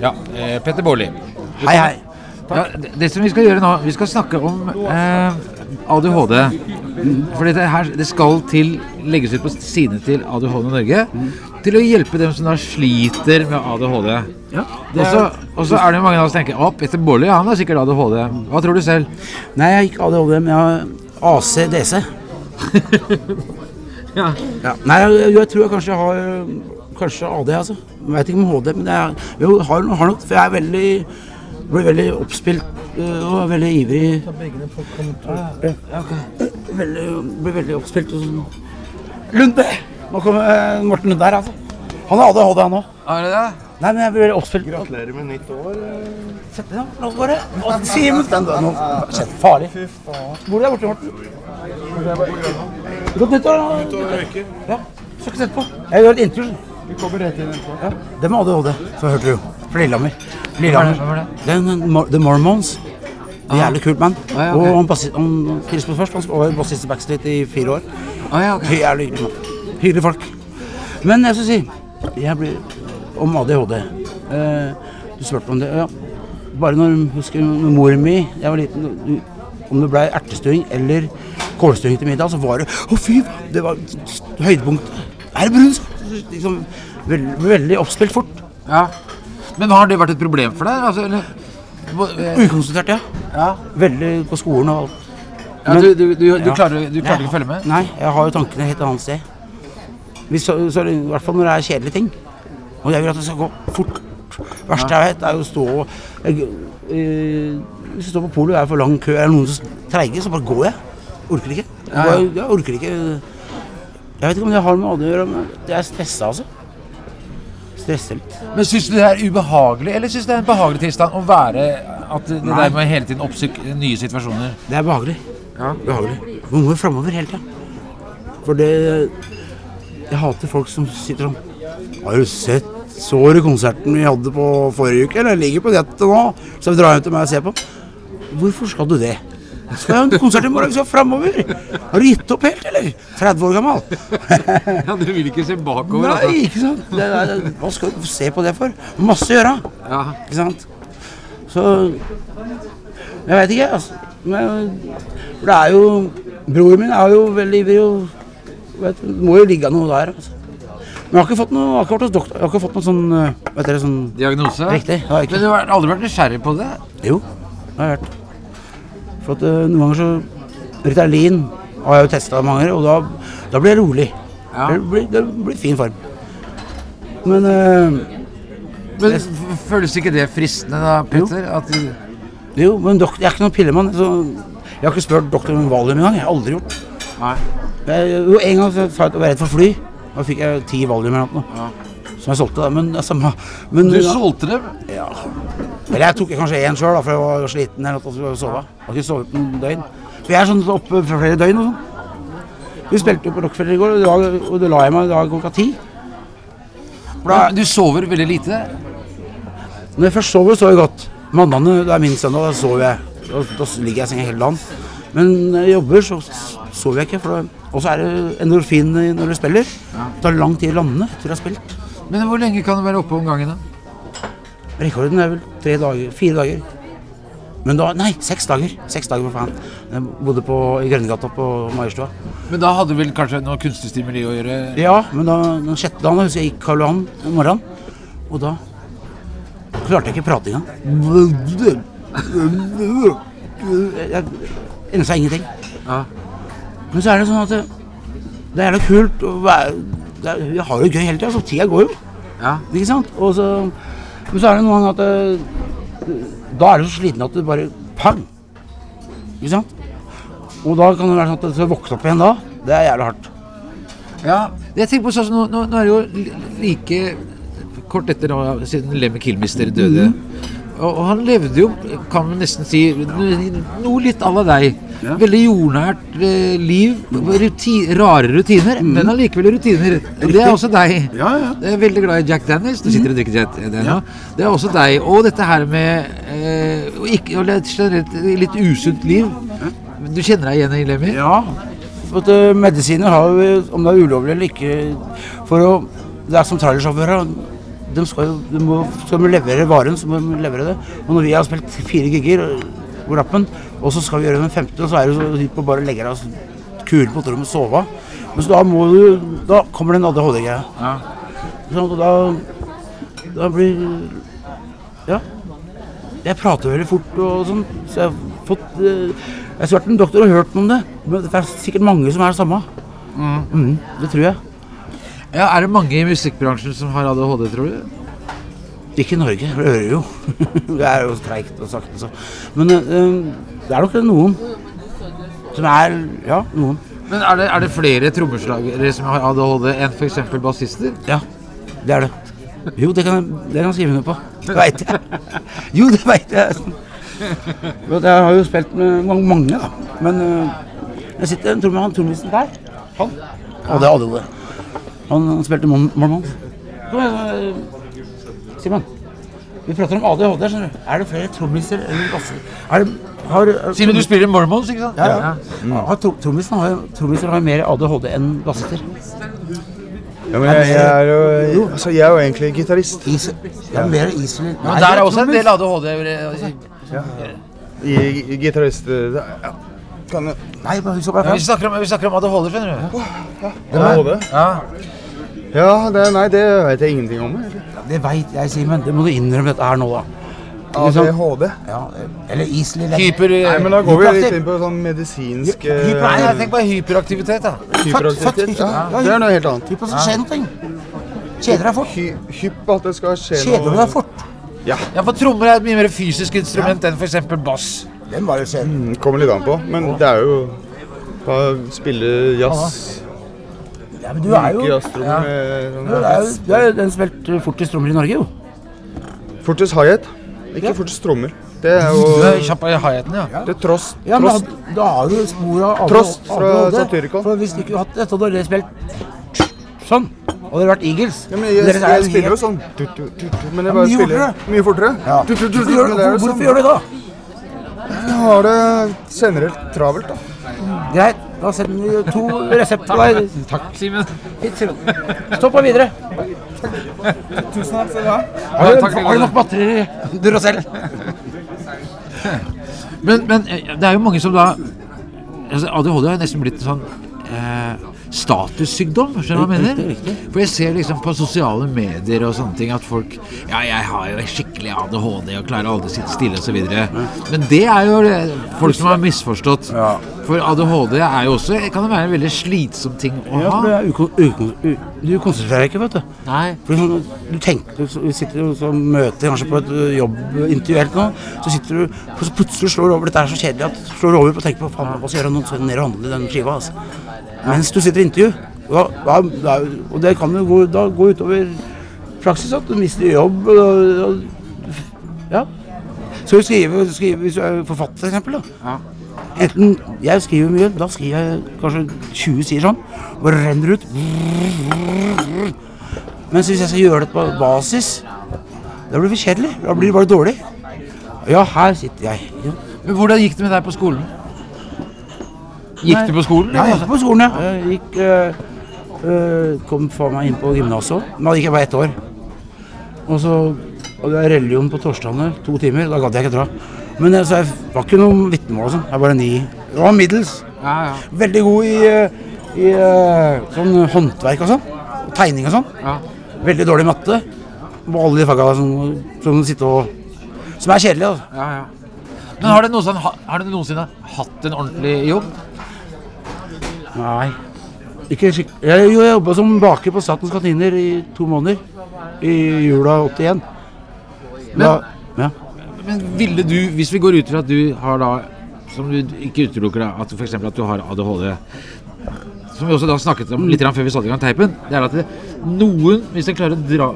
Ja, eh, Petter Baarli. Hei, hei. Ja, det, det som vi skal gjøre nå, vi skal snakke om eh, ADHD. For det, her, det skal til, legges ut på sidene til ADHD Norge til å hjelpe dem som da sliter med ADHD. Ja, Og så er det jo mange av oss som tenker at Petter Baarli han har sikkert ADHD. Hva tror du selv? Nei, jeg har ikke ADHD, men jeg har ACDC. Ja. Ja. Nei, jeg, jeg tror jeg kanskje jeg har Kanskje AD, altså. Jeg vet ikke om HD, men jeg, jo, har, har nok For jeg er veldig blir veldig oppspilt øh, og er veldig ivrig. Veldig, blir veldig oppspilt og sånn. Lunde! Nå kommer eh, Morten Lunde her, altså. Han har ADHD, han òg. Er det det? Nei, men jeg blir veldig oppspilt. Gratulerer med nytt år. Sett deg, da. La oss bare Simen! Den der nå. Kjent farlig. Hvor er det borte, Morten? Godt nyttår, da. Ja. Skal ikke sette på. Jeg gjør et intervju. Vi kommer rett inn etterpå. Ja. Det med ADHD, så hørte du jo. Fra Lillehammer. Lillehammer. er er The Mormons. Er Jævlig kult band. Ah, ja, okay. Og han, bassi- han Krisper først, han var bassist i Backstreet i fire år. Ah, ja, okay. Jævlig hyggelig mann. Hyggelige folk. Men jeg skal si Jeg blir Om ADHD. Eh, du spurte om det. Ja. Bare når husker når mor mi Jeg var liten du- Om det ble ertestuing eller kålstuing til middag, så var det Å, fy faen! Det var høydepunkt. Er det brun? Liksom, veldig, veldig oppspilt fort. Ja. Men har det vært et problem for deg? Altså, eller, eh, Ukonsentrert, ja. ja. Veldig på skolen og alt. ja Men- du, du, du, du, klarer, du klarer ikke å følge med? Nei, jeg har jo tankene helt annet sted. Hvis, så, så, I hvert fall når det er kjedelige ting. Og jeg vil at det skal gå fort. Det verste jeg vet, er jo å stå og jeg, øh, Hvis jeg står på polet og er for lang kø, er det noen som treige, så bare går jeg. Orker ikke. Jeg, jeg orker ikke Jeg vet ikke om det har med AD å gjøre, men jeg er stressa, altså. Stresser litt. Men Syns du det er ubehagelig, eller syns du det er en behagelig tilstand å være at det Nei. der med hele tiden oppsøke nye situasjoner? Det er behagelig. Ja. Behagelig. Man må jo framover hele tida. For det Jeg hater folk som sitter sånn Har du sett Så du konserten vi hadde på forrige uke? Eller ligger på nettet nå. Så vi drar hjem til meg og ser på. Hvorfor skal du det? Skal jeg ha en konsert i morgen? Skal framover. Har du gitt opp helt, eller? 30 år gammel? Ja, Du vil ikke se bakover, altså. Nei, ikke sant? Det, er- hva skal du se på det for? Masse å gjøre. Ja. Ikke sant? Så Jeg veit ikke, altså. Men for det er jo Broren min er jo veldig ivrig og vet, Det må jo ligge noe der. Altså. Men jeg har ikke fått noe, har ikke doktor, jeg har ikke fått noe sånn øh, Vet dere, sånn Diagnose? Riktig. Men du har aldri vært nysgjerrig på det? Jo, det har jeg hørt. For at øh, noen ganger så Ritalin har jeg jo testa mange ganger, og da, da blir jeg rolig. Ja. Det, blir, det blir fin form. Men øh, Men føles ikke det fristende da, Petter? Du, Jo, men doktor, jeg er ikke noen pillemann. Så jeg har ikke spurt doktor om valium engang. Jeg har aldri gjort. nei. Jeg, jo, en gang så sa jeg at jeg var redd for fly. Da fikk jeg ti valium eller noe. Ja. Som jeg solgte, da. Men, det er men Du solgte dem? Ja. Eller jeg tok kanskje én sjøl, for jeg var sliten eller og sove. Har ikke sovet på noen døgn. For jeg er sånn oppe for flere døgn og sånn. Vi spilte jo på Rockefeller i går, og da, og da la jeg meg i dag klokka ti. Da, Du sover veldig lite? Når jeg først sover, sover jeg godt. Mandagene, det er min søndag, da sover jeg. Da, da ligger jeg i senga hele dagen. Men når jeg jobber, så sover jeg ikke. Og så er det endorfin når du spiller. Det tar lang tid å lande etter du har spilt. Men hvor lenge kan du være oppe om gangen? da? Rekorden er vel tre dager, fire dager. Men da, nei, seks dager. Seks dager, for faen. Jeg bodde på, i Grønnegata på Majorstua. Men da hadde vel kanskje noe kunstig stimuli å gjøre? Ja, men da, den sjette dagen husker jeg gikk Karl Johan om morgenen. Og da klarte jeg ikke prate engang. Jeg ensa ingenting. Ja. Men så er det sånn at det, det er jævlig kult å være Jeg har det gøy hele tida, så tida går jo. ja. Ikke sant? Og så, men så er det noen ganger at det, Da er du så sliten at du bare pang! Ikke sant? Og da kan det være sånn at du skal våkne opp igjen da. Det er jævlig hardt. Ja, jeg tenker på sånn nå, nå, nå er det jo like kort etter da, siden Lemmy Kilmister døde. Og, og han levde jo, kan man nesten si, noe litt à la deg. Veldig jordnært eh, liv. Ruti, rare rutiner, men allikevel rutiner. Det er også deg. Ja, ja. Jeg er veldig glad i Jack Daniels. Du sitter og drikker Jack Daniels. Det er også deg. Og dette her med eh, ikke, og generelt litt usunt liv. Du kjenner deg igjen i Lemmy? Ja. For eh, medisiner har jo, om det er ulovlig eller ikke For å Det er som trailersjåfører. De skal jo de må, skal de levere varen, så må de levere det. Og når vi har spilt fire gigger på rappen, og så skal vi gjøre den femte, så er det så dypt på bare legge deg kulen på rommet og sove. Men så da må du Da kommer det en ADHD-greia. Ja. Sånn, og da, da blir Ja. Jeg prater veldig fort og sånn, så jeg har fått eh, Jeg har vært en doktor og hørt noe om det, men det er sikkert mange som er det samme. Mm, det tror jeg. Ja, Er det mange i musikkbransjen som har ADHD, tror du? Ikke i Norge, det hører jo. det er jo treigt og sakte, så. Men eh, det er nok noen som er Ja, noen. Men er det, er det flere trommeslagere som har ADHD enn f.eks. bassister? Ja, det er det. Jo, det kan, det kan jeg skrive under på. Det veit jeg. Jo, det veit jeg. Jeg har jo spilt med mange, da. Men øh, jeg sitter med han trommisen der. Han. Og det er ADHD. Han, han spilte igjen, øh, Simen. Vi prater om ADHD. Er det flere trommiser eller basser? Er det, har, er, Siden du spiller Mormons, ikke sant? ja, ja. Har, Trommiser har, jo- trommiser har mer ADHD enn bassister. Ja, men jeg, jeg, er jo, altså, jeg er jo egentlig gitarist Is, ja, mer Iselin. Men der er også en del ADHD. Ja. i gitarist... Ja. Kan Nei, bare husk å Ja, bare vi, snakker om, vi snakker om ADHD, skjønner du. ADHD? Ja. Ja, det, nei, det vet jeg ingenting om. Ja, Det veit jeg, Simen. Det må du innrømme dette her nå, da. Liksom? ADHD? Ja, eller Iselin. Hyper... Nei, men da går vi litt inn på sånn medisinsk Hy- hyper- Nei, jeg eh, tenker bare hyperaktivitet, da. hyperaktivitet. Ja, det er noe helt annet. Hypp på så skjer noe. Kjeder deg fort. Hy, hypp at det skal skje noe. Kjeder du deg fort? Ja, ja, for trommer er et mye mer fysisk instrument enn f.eks. bass. Den var jo sen. Mm, Kommer litt an på. Men det er jo spille jazz. Ja, men du er jo Myke du sånn er jo du er jo den som spilte fortest trommer i Norge, jo. Fortest high-hat. Ikke fortest trommer. Det er Du er jo kjapp i high-haten, ja. Det er tross. Ja, men tross. da, da har du spor av Tross fra Satyricon. For hvis du ikke hadde hatt dette, hadde dere spilt sånn. Hadde det vært Eagles. Ja, men jeg, jeg spiller jo sånn. Tut, tut, tut, tut, Men jeg Ja, bare mye spiller fortere. mye fortere. Ja. Tut, tut, tut, Hvorfor gjør, men det er jo hvorfor sånn. gjør du det da? Jeg har det generelt travelt, da. Greit, da sender vi to resepter deg. Takk, Simen. Stå på videre. Tusen takk skal du ha. Har du, takk, har du nok batterier i Duracell? Men, men eh, det er jo mange som da altså, ADHD har nesten blitt en sånn eh, statussykdom. Skjønner du hva jeg mener? Riktig, riktig. For jeg ser liksom på sosiale medier og sånne ting at folk Ja, jeg har jo skikkelig ADHD og klarer aldri å sitte stille osv. Men det er jo det, folk som har misforstått. Ja. For ADHD er jo også kan det være en veldig slitsom ting å Ja, for det er du konsentrerer deg ikke, vet du. Nei. For du tenker, du sitter og møter kanskje på et ø, jobbintervju eller noe, så sitter du, og plutselig slår du over, dette er så kjedelig at slår over på å tenke på, faen, hva skal jeg gjøre nå, det ned og handle den skiva, altså. Mens du sitter i intervju, da, da, og det kan jo gå, da gå utover praksis, at du mister jobb, og, og, ja. Skal du skrive, skrive, hvis du er forfatter for eksempel, da. Enten, jeg skriver mye, da skriver jeg kanskje 20 sider sånn, og renner ut. Mens hvis jeg skal gjøre det på basis, da blir det for kjedelig. Da blir det bare dårlig. Ja, her sitter jeg. Ja, hvordan gikk det med deg på skolen? Gikk du på skolen? ja jeg gikk på skolen, ja. Gikk, øh, øh, kom faen meg inn på gymnaset. Da gikk jeg bare ett år. Og så hadde jeg religion på torsdagene, to timer. Da gadd jeg ikke dra. Men jeg, så jeg var ikke noe vitnemål sånn. Jeg var bare ni. Jeg var middels. Ja, ja. Veldig god i, i sånn håndverk og sånn. Tegning og sånn. ja. Veldig dårlig matte. På alle de faga som, som og Som er kjedelige, altså. ja, ja. Men har du, noensinne, har du noensinne hatt en ordentlig jobb? Nei. Ikke. Jeg, jo, jeg jobba som baker på Statens kantiner i to måneder. I jula 81. Da, ja. Men ville du, hvis vi går ut fra at du har da Som du ikke utelukker da, at f.eks. at du har ADHD Som vi også da snakket om litt før vi satte i gang teipen, det er at det, noen, hvis de klarer å dra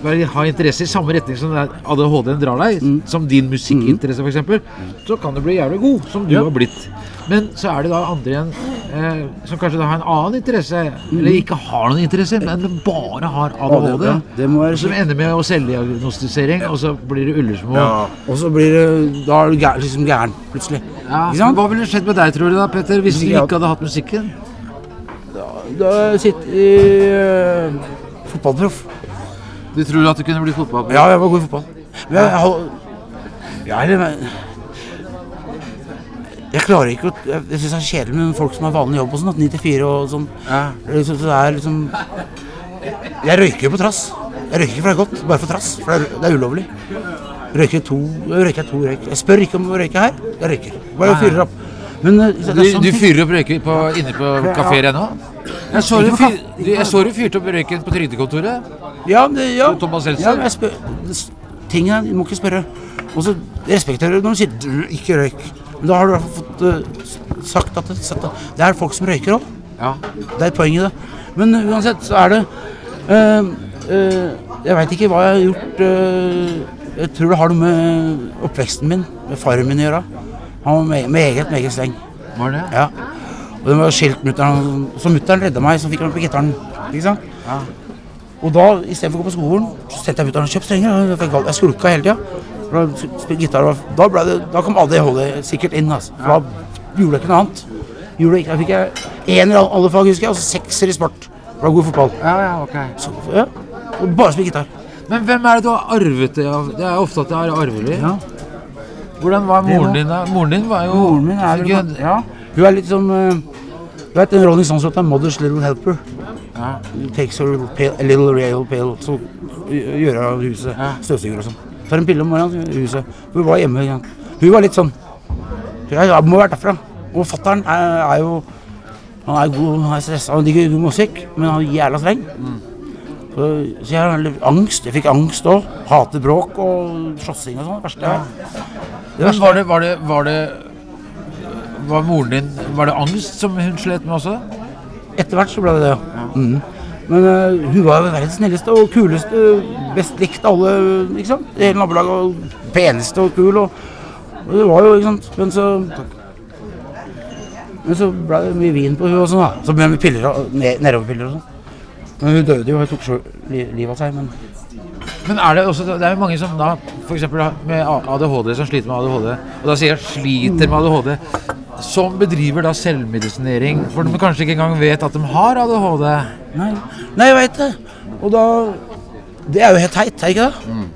ha interesse i samme retning som ADHD-en drar deg, som din musikkinteresse f.eks., så kan du bli jævlig god, som du Ja. har blitt. Men så er det da andre igjen eh, som kanskje da har en annen interesse, eller ikke har noen interesse, men bare har ADHD. Ja, det må være Som ender med å selvdiagnostisering, og så blir det ullesmå. Og så blir det Da er du gær, liksom gæren, plutselig. Ja, Ikke sant? Hva ville skjedd med deg, tror du da, Petter, hvis du ikke hadde hatt musikken? Da sitter i uh, fotballproff. Du tror at du kunne blitt fotballproff? Ja, jeg var god i fotball. Men jeg, jeg, jeg, jeg, jeg men, jeg klarer ikke å Jeg, syns det er kjedelig med folk som har vanlig jobb og sånn. at 9 til 4 og sånn. Ja. Det er liksom, så det er liksom Jeg røyker jo på trass. Jeg røyker ikke for det er godt, bare for trass. For det er, det er ulovlig. Røyker to, røyker to røyk. Jeg spør ikke om å røyke her. Jeg røyker. Bare fyrer opp. Men eh, Du, sånn du ting. fyrer opp røyker på, inne på kafeer ennå? Jeg så du fyr, du- jeg så du fyrte opp røyken på trygdekontoret. Ja, det, ja. Thomas Helsen. Ja, tingene, du må ikke spørre. Og så respekterer du når de sier ikke røyk. Men da har du i hvert fall fått eh, sagt at det, det er folk som røyker òg. Ja. Det er poenget i det. Men eh, uansett så er det eh, eh, Jeg veit ikke hva jeg har gjort eh, Jeg tror det har noe med oppveksten min, med faren min å gjøre. Han var meget, meget streng. Var det? Ja. Og det var skilt mutter'n. Så mutter'n redda meg, så fikk han på gitaren. Ikke sant? Ja. Og da, istedenfor å gå på skolen, så sendte jeg mutter'n og kjøpte strenger. Jeg skulka hele tida. Da, spilte gitar, og da, det, da kom ADHD sikkert inn. Altså. For da gjorde jeg ikke noe annet. Gjorde da fikk jeg ener i alle fag, husker jeg, og sekser i sport. For var god fotball. Ja, ja, ok. Så, ja. Og bare spille gitar. Men hvem er det du har arvet det av? Det er ofte at det er arvelig. Ja. Hvordan var moren din da? Moren din var jo Moren min er jo ja. Hun er litt som uh, Du vet den Rolling Stones-låta 'Mother's Little Helper'? Ja. Takes her pale, a little real pale Så gjør gjøre av huset. Ja. Støvsuger og sånn. Tar en pille om morgenen i huset. Hun var hjemme. Ja. Hun var litt sånn Ja, jeg må være derfra. Og fatter'n er, er jo Han er god, han er stressa, han digger god musikk, men han er jævla streng. Så, så jeg har angst. Jeg fikk angst òg. Hater bråk og slåssing og sånn. Det verste. Det verste var det, var det, var det Var moren din Var det angst som hun slet med også? Etter hvert så ble det det, ja. Mhm. Men uh, hun var jo verdens snilleste og kuleste, best likt alle, ikke sant? I hele nabolaget, og peneste og kul, og, og det var jo, ikke sant? Men så Men så ble det mye vin på hun og sånn, da. Så ble det mye piller, og- ned- nedoverpiller og sånn. Men hun døde jo, hun tok selv li livet av seg, men Men er det også Det er jo mange som da f.eks. med ADHD som sliter med ADHD, og da sier jeg 'sliter med ADHD', som bedriver da selvmedisinering, for de kanskje ikke engang vet at de har ADHD. Nei, Nei jeg veit det. Og da Det er jo helt teit, er ikke det?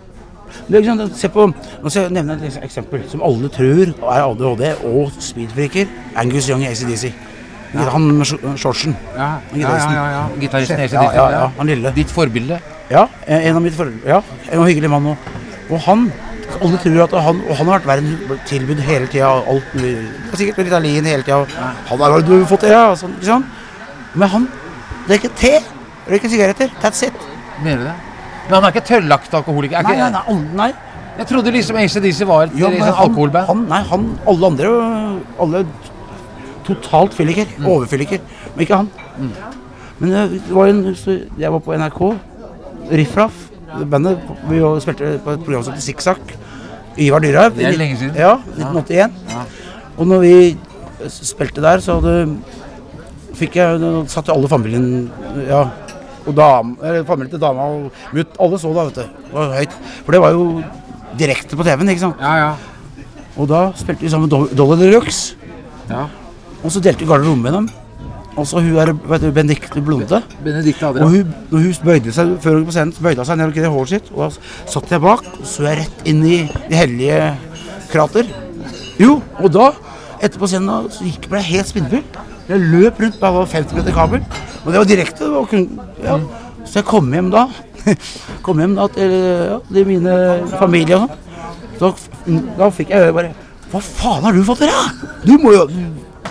det er sant, se på, nå skal jeg nevne et eksempel som alle tror er ADHD og speedfreaker. Angus Young i ACDC. Han med sh- shortsen. Ja, Gitaristen. ja. Gitaristen Ja, ja, ja, han lille. Ditt forbilde. Ja, en av mitt forbilde. ja, en hyggelig mann òg. Og han alle tror at han, og han har vært verden tilbudt hele tida alt mulig. Sikkert Ritalin hele tida. Han har du fått det, ja. Og Sånn, ikke sant? Men han drikker te, røyker sigaretter. That's it. Mener du det? Men han er ikke tørrlagt alkoholiker? Er Nei, ikke, nei, nei, nei. Jeg trodde liksom ACDC var et Ja, liksom, alkoholband. Han, nei, han, alle andre Alle totalt fylliker. Mm. Overfylliker. Men ikke han. Men det det var en, jeg var på NRK. Riff Raff. Bandet vi spilte på et program som het Sikksakk. Ivar Dyrhaug. Det er lenge siden. Ja, 1981. Og når vi spilte der, så hadde fikk jeg satt alle familien Ja. Og dam, familien til dama og mutt. Alle så da, vet du. Det var høyt. For det var jo direkte på TV-en, ikke sant. Ja, ja. Og da spilte vi sammen Dolly Deluxe. ja. Og så delte vi garderobe med dem. Og så hun er vet du, Benedicte Blonde. Benedicte Og hun, når hun bøyde seg før hun på scenen, bøyde hun seg ned og greide håret sitt. Og da satt jeg bak, og så jeg rett inn i det hellige krater. Jo, og da, etterpå scenen, så gikk ble jeg helt spinnvill. Jeg løp rundt med alle 50 meter kabel. Og det var direkte. Det var kun, ja. Så jeg kom hjem da. kom hjem da til, ja, til mine familie og sånn. Så da fikk jeg bare Hva faen har du fått til, da? Du må jo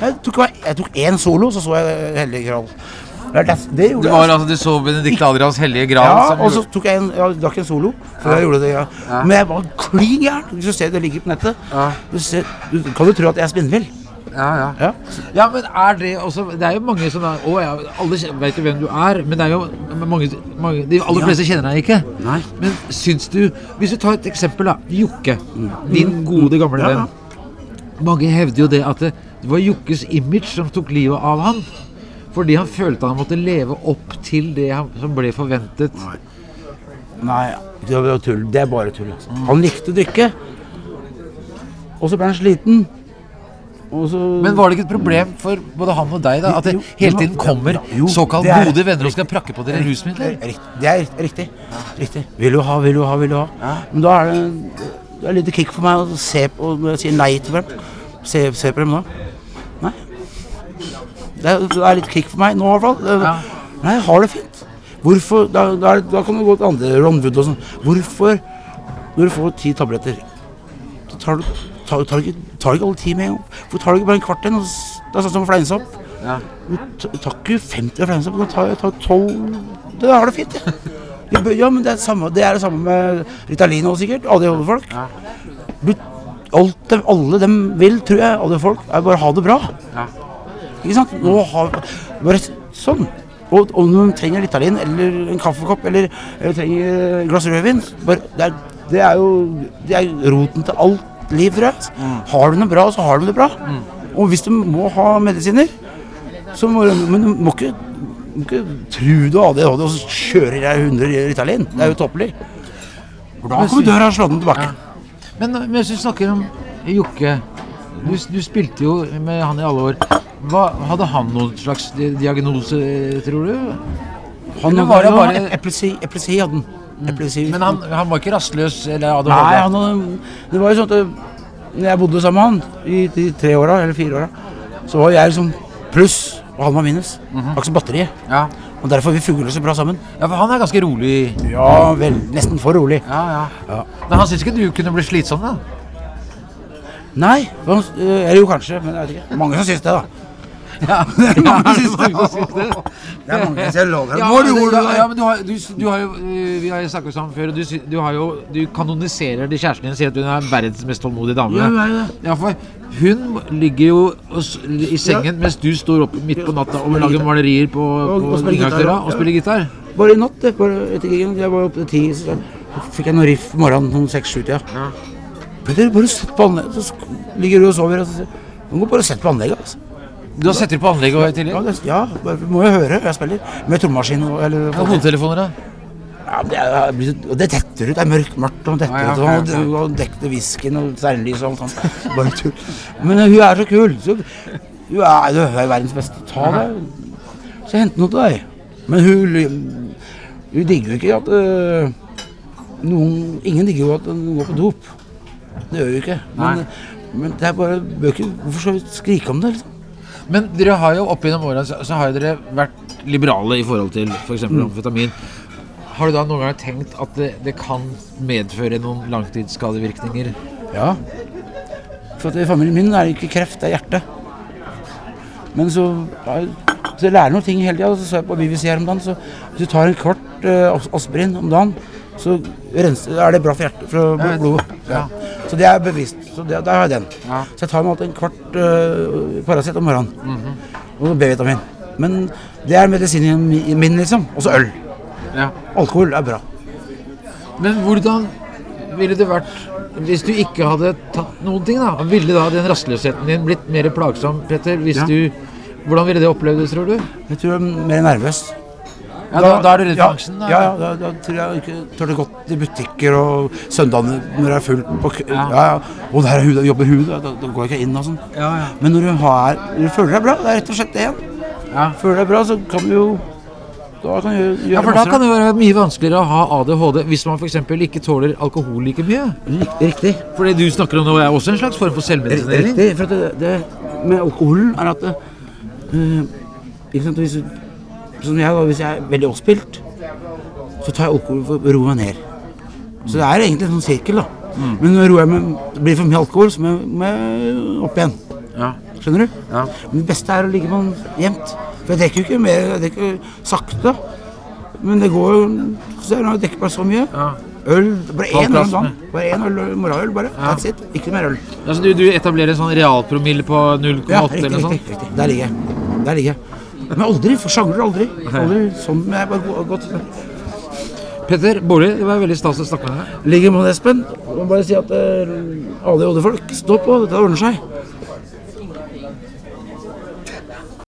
Jeg tok, jeg tok én solo, så så jeg Hellige Kral. Det, det, det gjorde Du jeg. altså, du så Benedicte Adrians hellige grav. Ja, og så tok jeg en, jeg drakk en solo før jeg gjorde det. Ja. Men jeg var klin gæren. Hvis du ser det ligger på nettet, Ja. du, ser, du kan du tro at jeg er spinnvill. ja, ja. Ja. Ja, men er det også Det er jo mange som er Å ja, alle vet jo hvem du er, men det er jo mange, mange De aller Ja. fleste kjenner deg ikke. Nei. Men syns du Hvis du tar et eksempel, da. Jokke. Din gode, gamle Ja, ja. venn. Mange hevder jo det at det, det var Jokkes image som tok livet av han. Fordi han følte han måtte leve opp til det han, som ble forventet. Nei, det var tull. Det er bare tull. Altså. Han likte å drikke. Og så ble han sliten. Så, Men var det ikke et problem for både han og deg da at det Jo, hele tiden kommer jo, såkalt er- gode venner og skal prakke på dere rusmidler? Det er riktig. riktig. Vil du ha, vil du ha, vil du ha. Men da er det, det er litt kick for meg å se på når jeg sier nei til dem. Se, se på dem nå. Det er, litt kick for meg nå, i hvert fall. Ja. Nei, jeg har det fint. Hvorfor Da, da, da kan du gå til andre Ron Wood og sånn. Hvorfor, når du får ti tabletter, så tar du tar, tar, ikke, tar ikke alle ti med en gang? Hvorfor tar du ikke bare en kvart en? Det er sånn som å fleinsopp. Ja. Du tar ikke 50 fleinsopp, du tar, tar 12 Det har det fint, jeg. Ja, Ja, men det er, samme, det er det samme med Ritalin også, sikkert. ADHD-folk. Du, alt alle dem vil, tror jeg, ADHD-folk, er bare ha det bra. Ja. Ikke sant? Nå har Bare sånn. Og om du trenger Ritalin eller en kaffekopp eller, eller trenger et glass rødvin bare, det, er, det er jo det er roten til alt liv, tror jeg. Har du noe bra, så har du det bra. Og hvis du må ha medisiner, så må du Men du må ikke, må ikke tro du har ADHD og så kjører jeg 100 Ritalin. Det er jo tåpelig. For da kommer døra slående tilbake. Men mens du snakker om Jokke du, du spilte jo med han i alle år. Hva, hadde han noen slags diagnose, tror du? Han Eller var det bare epilepsi, eplesi hadde han. Epilepsi. Men han, han var ikke rastløs eller ADHD? Nei, han hadde, det var jo sånn at når jeg bodde sammen med han i de tre åra, eller fire åra, så var jeg liksom pluss, og han var minus. Akkurat som batteriet. Ja. Og derfor vi fugler så bra sammen. ja, for han er ganske rolig. Ja vel, nesten for rolig. Ja, ja. Ja. Men han syns ikke du kunne bli slitsom, da? Nei, eh, eller jo kanskje, men jeg vet ikke. Mange som syns det, da. Ja, det. Er mange som. Ja, ja, men du har, du, du har jo øh, Vi har jo snakket sammen før, og du, du har jo Du kanoniserer de kjæresten din, sier at hun er verdens mest tålmodige dame. Ja, for hun ligger jo i sengen mens du står oppe midt på natta og lager malerier på, Og- på og spiller gitar, og. Bare i natt. Bare etter krigen. Jeg var oppe til ti, så fikk jeg noen riff morgenen om seks-sju-tida. Ja. Petter, bare sett på anlegget. Så ligger du og sover, og så må bare sett på anlegget. altså. Du har setter på anlegget og i tillegg? Ja, det, ja det må jo høre. Jeg spiller med trommaskin og eller Ja, hodetelefoner, da? Ja, det, er, det detter ut. Det er mørkt, mørkt og detter ut. Og, og, og dekket whiskyen og stjernelys og alt sånt. Bare tull. Men eh, hun er så kul. Så, hun, er, hun er verdens beste. Ta det. Så hent noe til deg. Men hun, hun digger jo ikke at øh, noen Ingen digger jo at noen går på dop. Det gjør hun ikke. Men, men det er bare bøker. Hvorfor skal vi skrike om det? liksom? Men dere har jo opp gjennom årene så, så har dere vært liberale i forhold til f.eks. Mm. amfetamin. Har du da noen gang tenkt at det, det kan medføre noen langtidsskadevirkninger? Ja. For at i familien min er det ikke kreft, det er hjerte. Men så, så jeg lærer noen ting hele tida. Så så jeg på BBC her om dagen, så hvis du tar en kvart uh, aspirin om dagen, så renser, er det bra for hjertet, for blodet. ja. Så det er bevisst. Så det, der har jeg den. Ja. Så jeg tar meg alltid en kvart uh, Paracet om morgenen. Mhm. Og B-vitamin. Men det er medisinen min, liksom. Og så øl. Ja. Alkohol er bra. Men hvordan ville det vært hvis du ikke hadde tatt noen ting? da? Ville da den rastløsheten din blitt mer plagsom, Petter? Hvis Ja. du, hvordan ville det opplevdes, tror du? Jeg tror jeg er mer nervøs. Ja, da, da er du redd ja, for angsten? Da. Ja, ja da, da tror jeg ikke tør det godt i butikker og søndagene når det er fullt kø. Ja. Ja, ja. Og der er hud, jobber hud, da, da går jeg ikke inn og sånn. Ja, ja. Men når du, har, når du føler deg bra, det er rett og slett det igjen. Ja. Føler deg bra, så kan du jo Da kan du gjøre, gjøre Ja, for da kan det være mye vanskeligere å ha ADHD hvis man f.eks. ikke tåler alkohol like mye. Riktig. For det du snakker om nå er også en slags form for selvmedisinering. Riktig. For det, det med alkoholen er at eh, ikke sant, hvis, du- Som jeg, hvis jeg er veldig oppspilt, så tar jeg alkohol for å roe meg ned. Så det er egentlig en sånn sirkel, da. Mm. Men når jeg meg, blir for mye alkohol, så må jeg- må jeg opp igjen. Ja. Skjønner du? Ja. Men det beste er å ligge man jevnt. For jeg drikker jo ikke mer, jeg drikker sakte. Men det går jo Se, nå drikker bare så mye. Ja. Øl Bare én øl om dagen. Bare én øl, morgenøl, bare. That's it. Ikke mer øl. Altså, du, du etablerer en sånn realpromille på 0,8 Ja, eller noe sånt? riktig, riktig. Der ligger jeg. Der ligger jeg. Men aldri. Sjangler aldri. Aldri sånn jeg bare godt. Petter Bårli, det var veldig stas å snakke med deg. Ligger med Espen. Og bare si at uh, ADHD-folk, stå på, dette ordner seg.